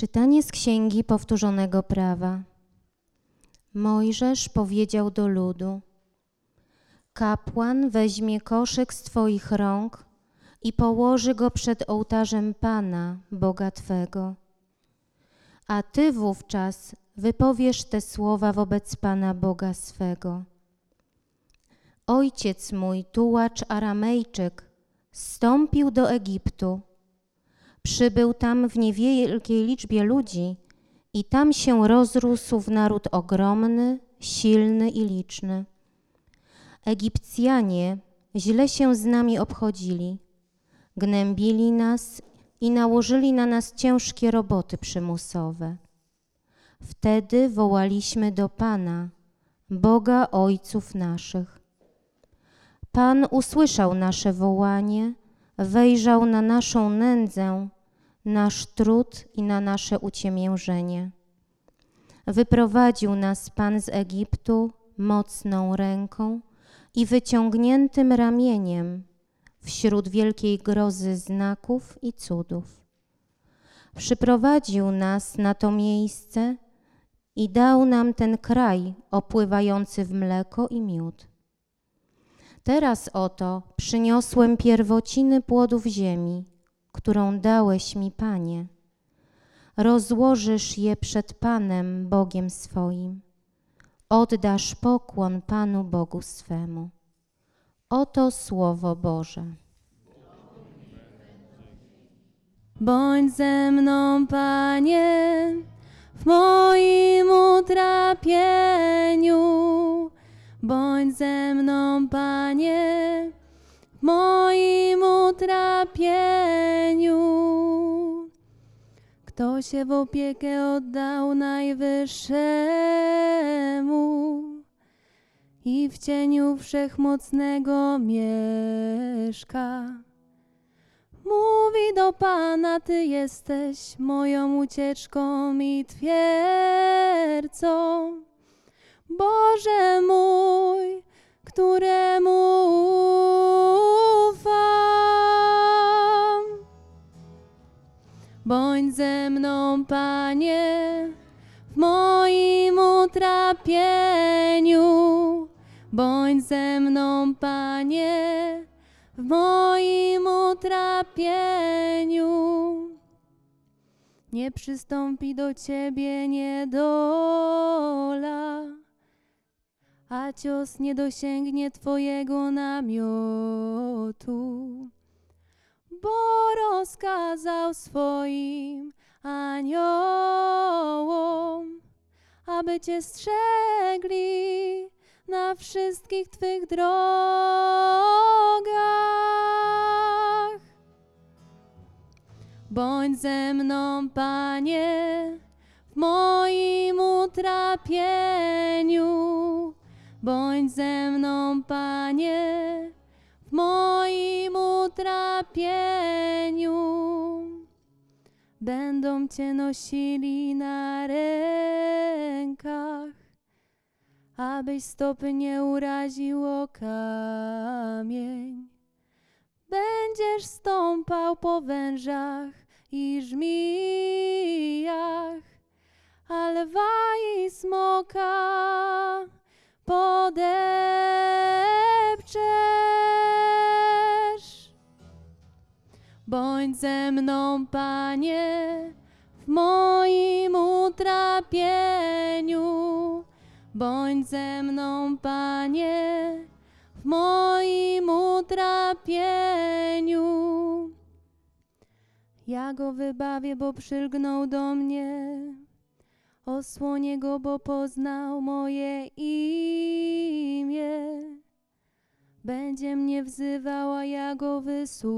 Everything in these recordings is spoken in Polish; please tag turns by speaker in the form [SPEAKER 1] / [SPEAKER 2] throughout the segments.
[SPEAKER 1] Czytanie z Księgi Powtórzonego Prawa. Mojżesz powiedział do ludu: Kapłan weźmie koszyk z Twoich rąk i położy go przed ołtarzem Pana, Boga Twego. A Ty wówczas wypowiesz te słowa wobec Pana Boga swego. Ojciec mój, tułacz Aramejczyk, zstąpił do Egiptu. Przybył tam w niewielkiej liczbie ludzi i tam się rozrósł w naród ogromny, silny i liczny. Egipcjanie źle się z nami obchodzili, gnębili nas i nałożyli na nas ciężkie roboty przymusowe. Wtedy wołaliśmy do Pana, Boga Ojców naszych. Pan usłyszał nasze wołanie, wejrzał na naszą nędzę, nasz trud i na nasze uciemiężenie. Wyprowadził nas Pan z Egiptu mocną ręką i wyciągniętym ramieniem wśród wielkiej grozy znaków i cudów. Przyprowadził nas na to miejsce i dał nam ten kraj opływający w mleko i miód. Teraz oto przyniosłem pierwociny płodów ziemi, którą dałeś mi, Panie. Rozłożysz je przed Panem Bogiem swoim. Oddasz pokłon Panu Bogu swemu. Oto Słowo Boże.
[SPEAKER 2] Bądź ze mną, Panie, w moim utrapieniu. Bądź ze mną, Panie, moim utrapieniu. Kto się w opiekę oddał Najwyższemu i w cieniu Wszechmocnego mieszka. Mówi do Pana, Ty jesteś moją ucieczką i twierdzą. Boże mój, któremu ufam. Bądź ze mną, Panie, w moim utrapieniu. Bądź ze mną, Panie, w moim utrapieniu. Nie przystąpi do Ciebie niedola, a cios nie dosięgnie Twojego namiotu, bo rozkazał swoim aniołom, aby Cię strzegli na wszystkich Twych drogach. Bądź ze mną, Panie, w moim utrapieniu. Bądź ze mną, Panie, w moim utrapieniu. Będą Cię nosili na rękach, abyś stopy nie uraził o kamień. Będziesz stąpał po wężach i żmijach, a lwa i smoka podepczesz. Bądź ze mną, Panie, w moim utrapieniu. Bądź ze mną, Panie, w moim utrapieniu. Ja go wybawię, bo przylgnął do mnie. Osłonię go, bo poznał moje imię. Będzie mnie wzywał, a ja go wysłucham.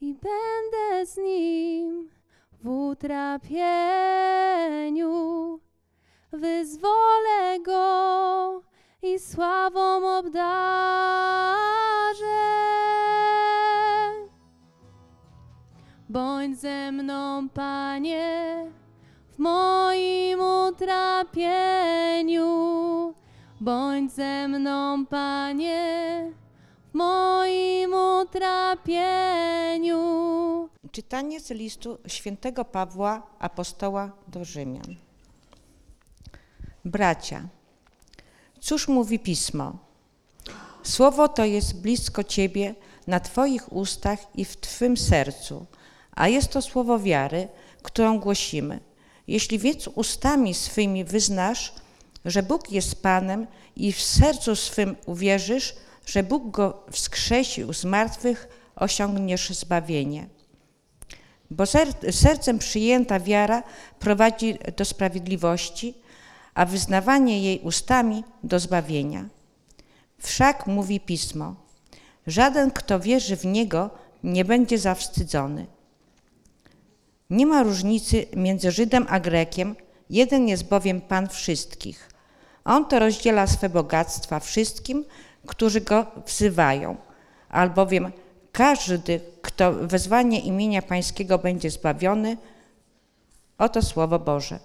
[SPEAKER 2] I będę z nim w utrapieniu. Wyzwolę go i sławą obdarzę. Bądź ze mną, Panie, w moim utrapieniu. Bądź ze mną, Panie, w moim utrapieniu.
[SPEAKER 3] Czytanie z listu świętego Pawła, apostoła do Rzymian. Bracia, cóż mówi pismo? Słowo to jest blisko Ciebie, na Twoich ustach i w Twym sercu, a jest to słowo wiary, którą głosimy. Jeśli więc ustami swymi wyznasz, że Bóg jest Panem i w sercu swym uwierzysz, że Bóg go wskrzesił z martwych, osiągniesz zbawienie. Bo sercem przyjęta wiara prowadzi do sprawiedliwości, a wyznawanie jej ustami do zbawienia. Wszak mówi pismo: Żaden, kto wierzy w niego, nie będzie zawstydzony. Nie ma różnicy między Żydem a Grekiem, jeden jest bowiem Pan wszystkich. On to rozdziela swe bogactwa wszystkim, którzy go wzywają, albowiem każdy, kto wezwanie imienia Pańskiego będzie zbawiony, oto Słowo Boże.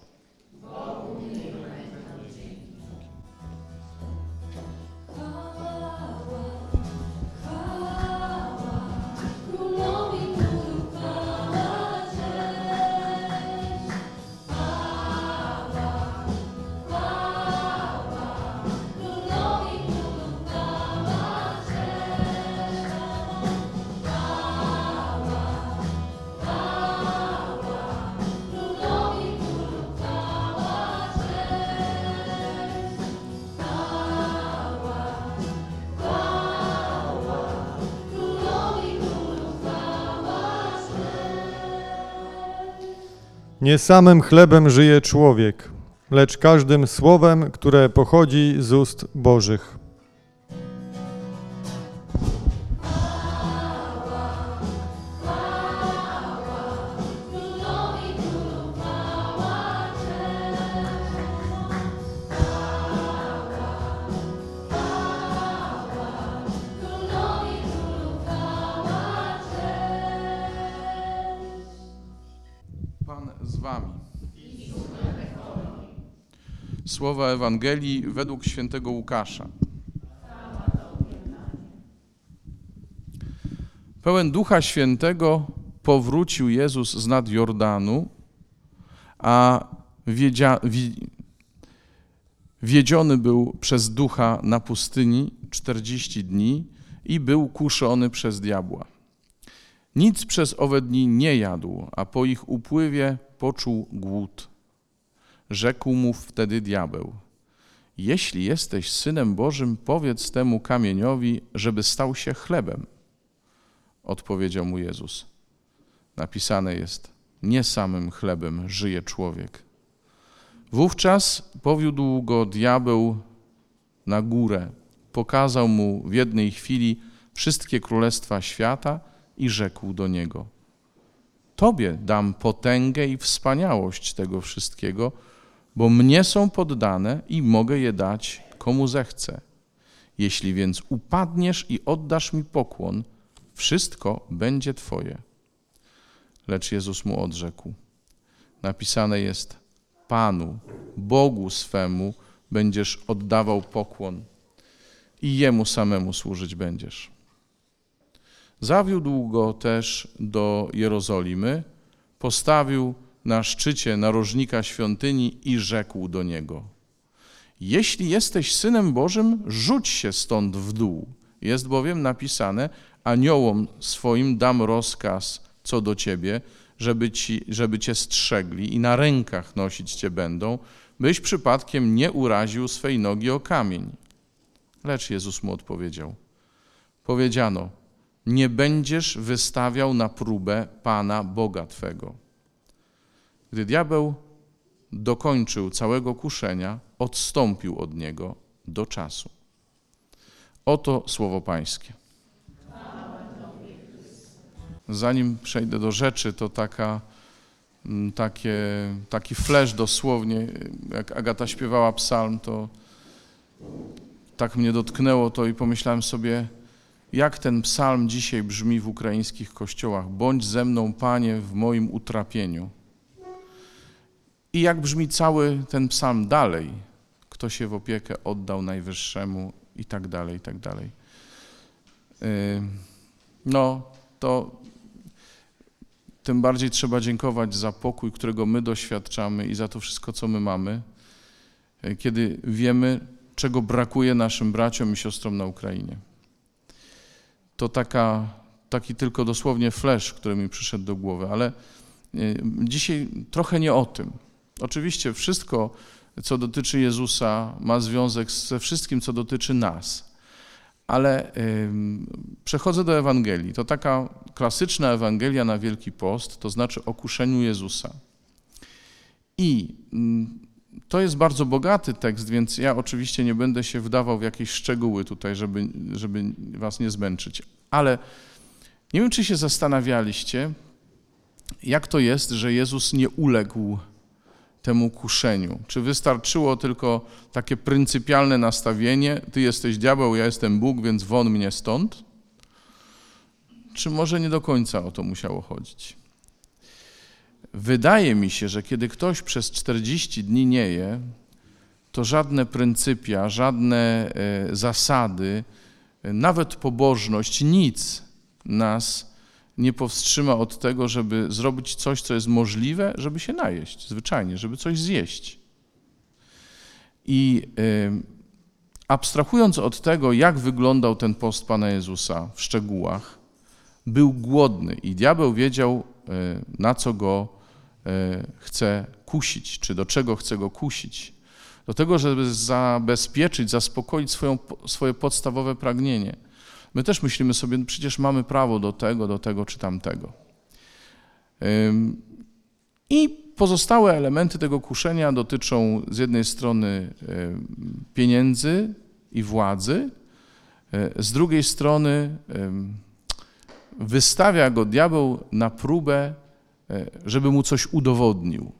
[SPEAKER 4] Nie samym chlebem żyje człowiek, lecz każdym słowem, które pochodzi z ust Bożych.
[SPEAKER 5] Słowa Ewangelii według świętego Łukasza. Pełen Ducha Świętego powrócił Jezus z nad Jordanu, a wiedzia, wi, wiedziony był przez Ducha na pustyni 40 dni i był kuszony przez diabła. Nic przez owe dni nie jadł, a po ich upływie poczuł głód. Rzekł mu wtedy diabeł: Jeśli jesteś synem Bożym, powiedz temu kamieniowi, żeby stał się chlebem. Odpowiedział mu Jezus. Napisane jest: Nie samym chlebem żyje człowiek. Wówczas powiódł go diabeł na górę, pokazał mu w jednej chwili wszystkie królestwa świata i rzekł do niego: Tobie dam potęgę i wspaniałość tego wszystkiego, bo mnie są poddane i mogę je dać komu zechcę. Jeśli więc upadniesz i oddasz mi pokłon, wszystko będzie Twoje. Lecz Jezus mu odrzekł: Napisane jest: Panu, Bogu swemu będziesz oddawał pokłon i Jemu samemu służyć będziesz. Zawiódł go też do Jerozolimy, postawił na szczycie narożnika świątyni i rzekł do niego: Jeśli jesteś synem Bożym, rzuć się stąd w dół. Jest bowiem napisane: Aniołom swoim dam rozkaz co do ciebie, żeby, ci, żeby cię strzegli i na rękach nosić cię będą, byś przypadkiem nie uraził swej nogi o kamień. Lecz Jezus mu odpowiedział: Powiedziano, nie będziesz wystawiał na próbę Pana Boga Twego. Gdy diabeł dokończył całego kuszenia, odstąpił od niego do czasu. Oto słowo Pańskie. Zanim przejdę do rzeczy, to taka, takie, taki flash dosłownie, jak Agata śpiewała psalm, to tak mnie dotknęło to i pomyślałem sobie, jak ten psalm dzisiaj brzmi w ukraińskich kościołach. Bądź ze mną, Panie, w moim utrapieniu. I jak brzmi cały ten psalm dalej. Kto się w opiekę oddał Najwyższemu i tak dalej, i tak dalej. No, to tym bardziej trzeba dziękować za pokój, którego my doświadczamy i za to wszystko, co my mamy, e, kiedy wiemy, czego brakuje naszym braciom i siostrom na Ukrainie. To taka, taki tylko dosłownie flash, który mi przyszedł do głowy, ale e, dzisiaj trochę nie o tym. Oczywiście wszystko, co dotyczy Jezusa, ma związek ze wszystkim, co dotyczy nas. Ale przechodzę do Ewangelii. To taka klasyczna Ewangelia na Wielki Post, to znaczy o kuszeniu Jezusa. I to jest bardzo bogaty tekst, więc ja oczywiście nie będę się wdawał w jakieś szczegóły tutaj, żeby, żeby was nie zmęczyć. Ale nie wiem, czy się zastanawialiście, jak to jest, że Jezus nie uległ temu kuszeniu? Czy wystarczyło tylko takie pryncypialne nastawienie: Ty jesteś diabeł, ja jestem Bóg, więc won mnie stąd? Czy może nie do końca o to musiało chodzić? Wydaje mi się, że kiedy ktoś przez 40 dni nie je, to żadne pryncypia, żadne e, zasady, e, nawet pobożność, nic nas nie powstrzyma od tego, żeby zrobić coś, co jest możliwe, żeby się najeść, zwyczajnie, żeby coś zjeść. I abstrahując od tego, jak wyglądał ten post Pana Jezusa w szczegółach, był głodny i diabeł wiedział, y, na co go y, chce kusić, czy do czego chce go kusić. Do tego, żeby zabezpieczyć, zaspokoić swoją, swoje podstawowe pragnienie – My też myślimy sobie, no przecież mamy prawo do tego, do tego czy tamtego. I pozostałe elementy tego kuszenia dotyczą z jednej strony pieniędzy i władzy, e, z drugiej strony wystawia go diabeł na próbę, e, żeby mu coś udowodnił.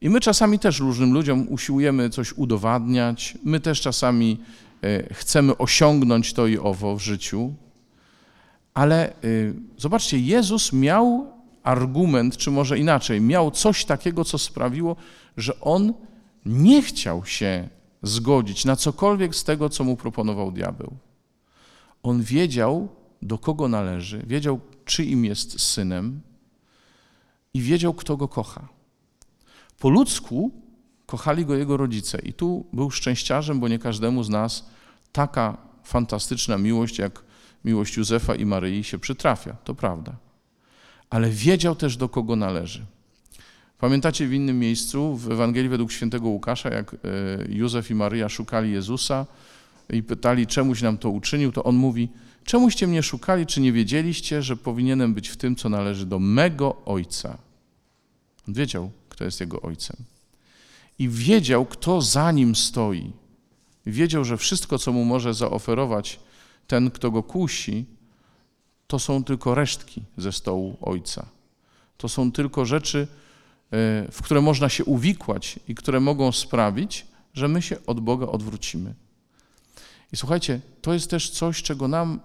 [SPEAKER 5] I my czasami też różnym ludziom usiłujemy coś udowadniać, my też czasami E, chcemy osiągnąć to i owo w życiu, ale e, zobaczcie, Jezus miał argument, czy może inaczej, miał coś takiego, co sprawiło, że on nie chciał się zgodzić na cokolwiek z tego, co mu proponował diabeł. On wiedział, do kogo należy, wiedział, czyim jest synem i wiedział, kto go kocha. Po ludzku kochali go jego rodzice i tu był szczęściarzem, bo nie każdemu z nas taka fantastyczna miłość, jak miłość Józefa i Maryi się przytrafia, to prawda. Ale wiedział też, do kogo należy. Pamiętacie w innym miejscu, w Ewangelii według świętego Łukasza, jak e, Józef i Maryja szukali Jezusa i pytali, czemuś nam to uczynił, to on mówi, czemuście mnie szukali, czy nie wiedzieliście, że powinienem być w tym, co należy do mego Ojca? On wiedział, kto jest jego Ojcem. I wiedział, kto za nim stoi. Wiedział, że wszystko, co mu może zaoferować ten, kto go kusi, to są tylko resztki ze stołu Ojca. To są tylko rzeczy, e, w które można się uwikłać i które mogą sprawić, że my się od Boga odwrócimy. I słuchajcie, to jest też coś, czego nam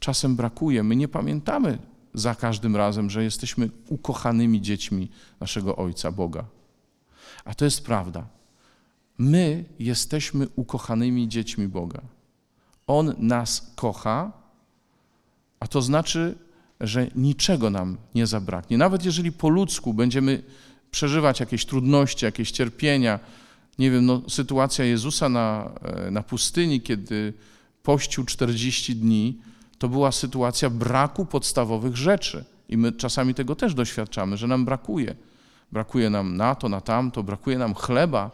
[SPEAKER 5] czasem brakuje. My nie pamiętamy za każdym razem, że jesteśmy ukochanymi dziećmi naszego Ojca, Boga. A to jest prawda. My jesteśmy ukochanymi dziećmi Boga. On nas kocha, a to znaczy, że niczego nam nie zabraknie. Nawet jeżeli po ludzku będziemy przeżywać jakieś trudności, jakieś cierpienia, nie wiem, no, sytuacja Jezusa na, e, na pustyni, kiedy pościł 40 dni, to była sytuacja braku podstawowych rzeczy. I my czasami tego też doświadczamy, że nam brakuje. Brakuje nam na to, na tamto, brakuje nam chleba,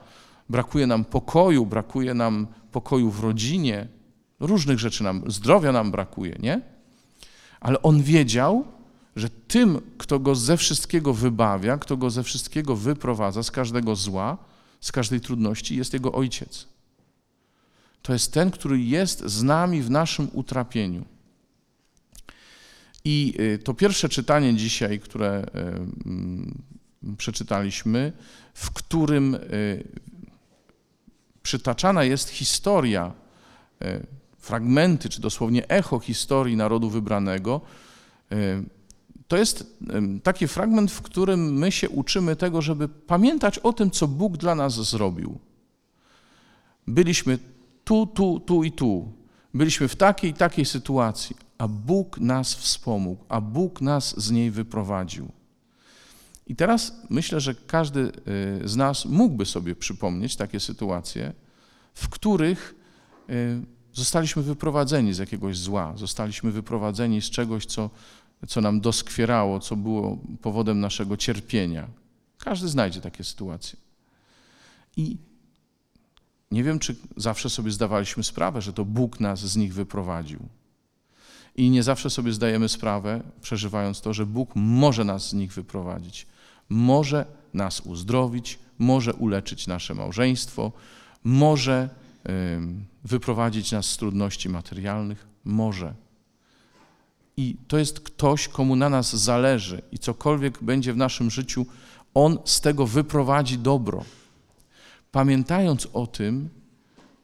[SPEAKER 5] brakuje nam pokoju, brakuje nam pokoju w rodzinie, różnych rzeczy nam, zdrowia nam brakuje, nie? Ale on wiedział, że tym, kto go ze wszystkiego wybawia, kto go ze wszystkiego wyprowadza, z każdego zła, z każdej trudności, jest jego ojciec. To jest ten, który jest z nami w naszym utrapieniu. I y, to pierwsze czytanie dzisiaj, które y, mm, przeczytaliśmy, w którym y, przytaczana jest historia, e, fragmenty, czy dosłownie echo historii narodu wybranego, e, to jest taki fragment, w którym my się uczymy tego, żeby pamiętać o tym, co Bóg dla nas zrobił. Byliśmy tu, tu, tu i tu. Byliśmy w takiej i takiej sytuacji, a Bóg nas wspomógł, a Bóg nas z niej wyprowadził. I teraz myślę, że każdy y, z nas mógłby sobie przypomnieć takie sytuacje, w których y, zostaliśmy wyprowadzeni z jakiegoś zła, zostaliśmy wyprowadzeni z czegoś, co, co nam doskwierało, co było powodem naszego cierpienia. Każdy znajdzie takie sytuacje. I nie wiem, czy zawsze sobie zdawaliśmy sprawę, że to Bóg nas z nich wyprowadził. I nie zawsze sobie zdajemy sprawę, przeżywając to, że Bóg może nas z nich wyprowadzić, może nas uzdrowić, może uleczyć nasze małżeństwo, może wyprowadzić nas z trudności materialnych, może. I to jest ktoś, komu na nas zależy i cokolwiek będzie w naszym życiu, on z tego wyprowadzi dobro. Pamiętając o tym,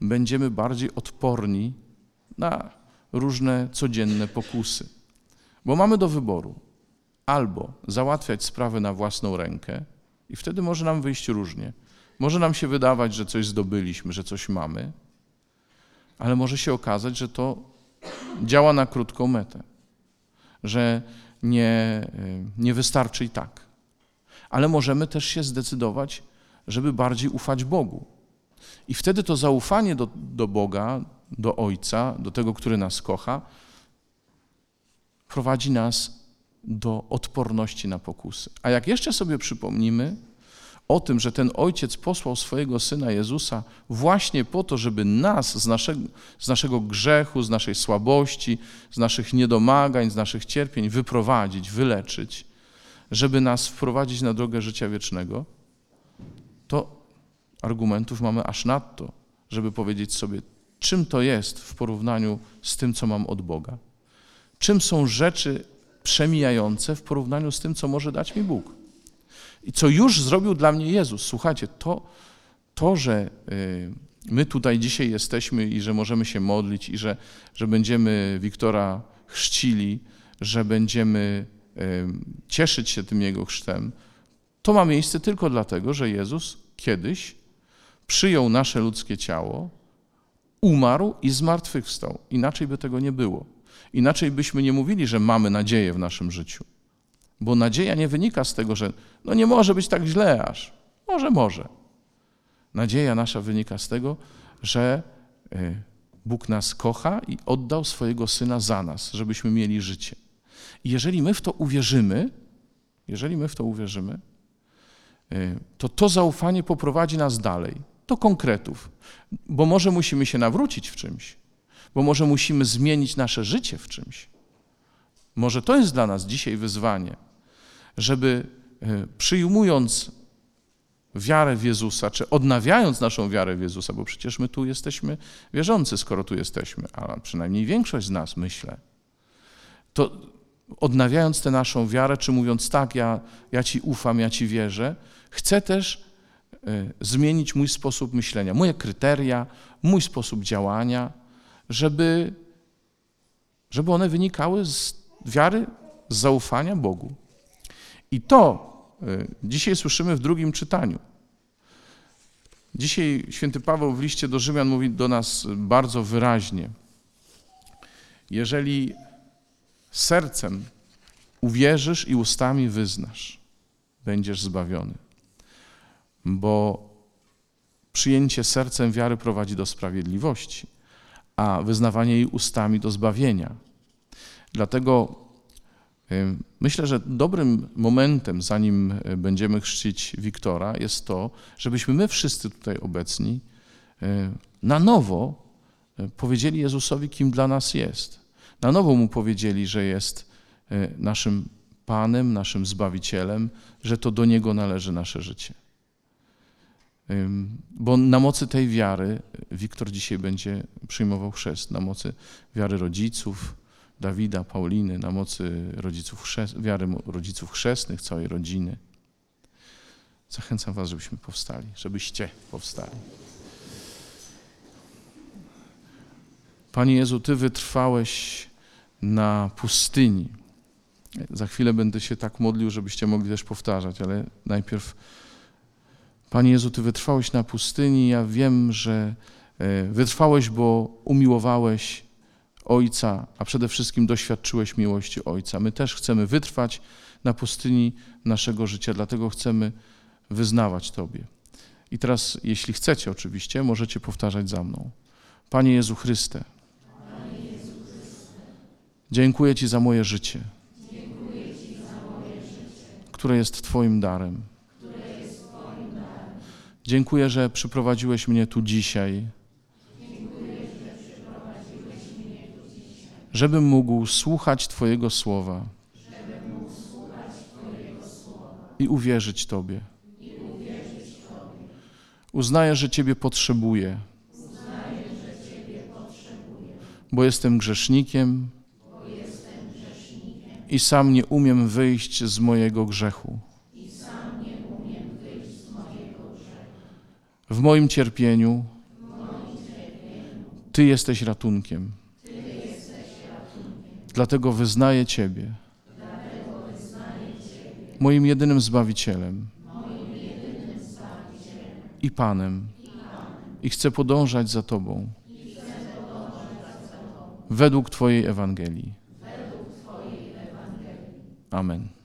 [SPEAKER 5] będziemy bardziej odporni na różne codzienne pokusy. Bo mamy do wyboru albo załatwiać sprawy na własną rękę, i wtedy może nam wyjść różnie. Może nam się wydawać, że coś zdobyliśmy, że coś mamy, ale może się okazać, że to działa na krótką metę, że nie, nie wystarczy i tak. Ale możemy też się zdecydować, żeby bardziej ufać Bogu. I wtedy to zaufanie do, do Boga, do Ojca, do tego, który nas kocha, prowadzi nas do odporności na pokusy. A jak jeszcze sobie przypomnimy o tym, że ten Ojciec posłał swojego Syna Jezusa właśnie po to, żeby nas z naszego, z naszego grzechu, z naszej słabości, z naszych niedomagań, z naszych cierpień wyprowadzić, wyleczyć, żeby nas wprowadzić na drogę życia wiecznego, to argumentów mamy aż nadto, żeby powiedzieć sobie, czym to jest w porównaniu z tym, co mam od Boga. Czym są rzeczy przemijające w porównaniu z tym, co może dać mi Bóg. I co już zrobił dla mnie Jezus. Słuchajcie, to, to że y, my tutaj dzisiaj jesteśmy i że możemy się modlić i że, że będziemy Wiktora chrzcili, że będziemy y, cieszyć się tym Jego chrztem, to ma miejsce tylko dlatego, że Jezus kiedyś przyjął nasze ludzkie ciało, umarł i zmartwychwstał. Inaczej by tego nie było. Inaczej byśmy nie mówili, że mamy nadzieję w naszym życiu. Bo nadzieja nie wynika z tego, że no nie może być tak źle aż. Może, może. Nadzieja nasza wynika z tego, że e, Bóg nas kocha i oddał swojego Syna za nas, żebyśmy mieli życie. I jeżeli my w to uwierzymy, jeżeli my w to uwierzymy, e, to to zaufanie poprowadzi nas dalej, do konkretów, bo może musimy się nawrócić w czymś, bo może musimy zmienić nasze życie w czymś. Może to jest dla nas dzisiaj wyzwanie, żeby e, przyjmując wiarę w Jezusa, czy odnawiając naszą wiarę w Jezusa, bo przecież my tu jesteśmy wierzący, skoro tu jesteśmy, a przynajmniej większość z nas, myślę, to odnawiając tę naszą wiarę, czy mówiąc tak, ja, ja Ci ufam, ja Ci wierzę, chcę też y, zmienić mój sposób myślenia, moje kryteria, mój sposób działania, żeby, żeby one wynikały z wiary, z zaufania Bogu. I to y, dzisiaj słyszymy w drugim czytaniu. Dzisiaj święty Paweł w liście do Rzymian mówi do nas bardzo wyraźnie. Jeżeli sercem uwierzysz i ustami wyznasz, będziesz zbawiony. Bo przyjęcie sercem wiary prowadzi do sprawiedliwości, a wyznawanie jej ustami do zbawienia. Dlatego myślę, że dobrym momentem, zanim e, będziemy chrzcić Wiktora, jest to, żebyśmy my wszyscy tutaj obecni e, na nowo powiedzieli Jezusowi, kim dla nas jest. Na nowo mu powiedzieli, że jest naszym Panem, naszym Zbawicielem, że to do Niego należy nasze życie. Bo na mocy tej wiary Wiktor dzisiaj będzie przyjmował chrzest, na mocy wiary rodziców, Dawida, Pauliny, na mocy rodziców chrzest, wiary rodziców chrzestnych, całej rodziny. Zachęcam Was, żebyśmy powstali, żebyście powstali. Panie Jezu, Ty wytrwałeś na pustyni. Za chwilę będę się tak modlił, żebyście mogli też powtarzać, ale najpierw Panie Jezu, Ty wytrwałeś na pustyni. Ja wiem, że e, wytrwałeś, bo umiłowałeś Ojca, a przede wszystkim doświadczyłeś miłości Ojca. My też chcemy wytrwać na pustyni naszego życia, dlatego chcemy wyznawać Tobie. I teraz, jeśli chcecie oczywiście, możecie powtarzać za mną. Panie Jezu Chryste, dziękuję Ci za moje życie, które jest Twoim darem. Dziękuję, że przyprowadziłeś mnie tu dzisiaj, żebym mógł słuchać Twojego słowa i uwierzyć Tobie. Uznaję, że Ciebie potrzebuję, bo jestem grzesznikiem i sam nie umiem wyjść z mojego grzechu. W moim cierpieniu Ty jesteś ratunkiem. Dlatego wyznaję Ciebie moim jedynym Zbawicielem i Panem i chcę podążać za Tobą według Twojej Ewangelii. Amen.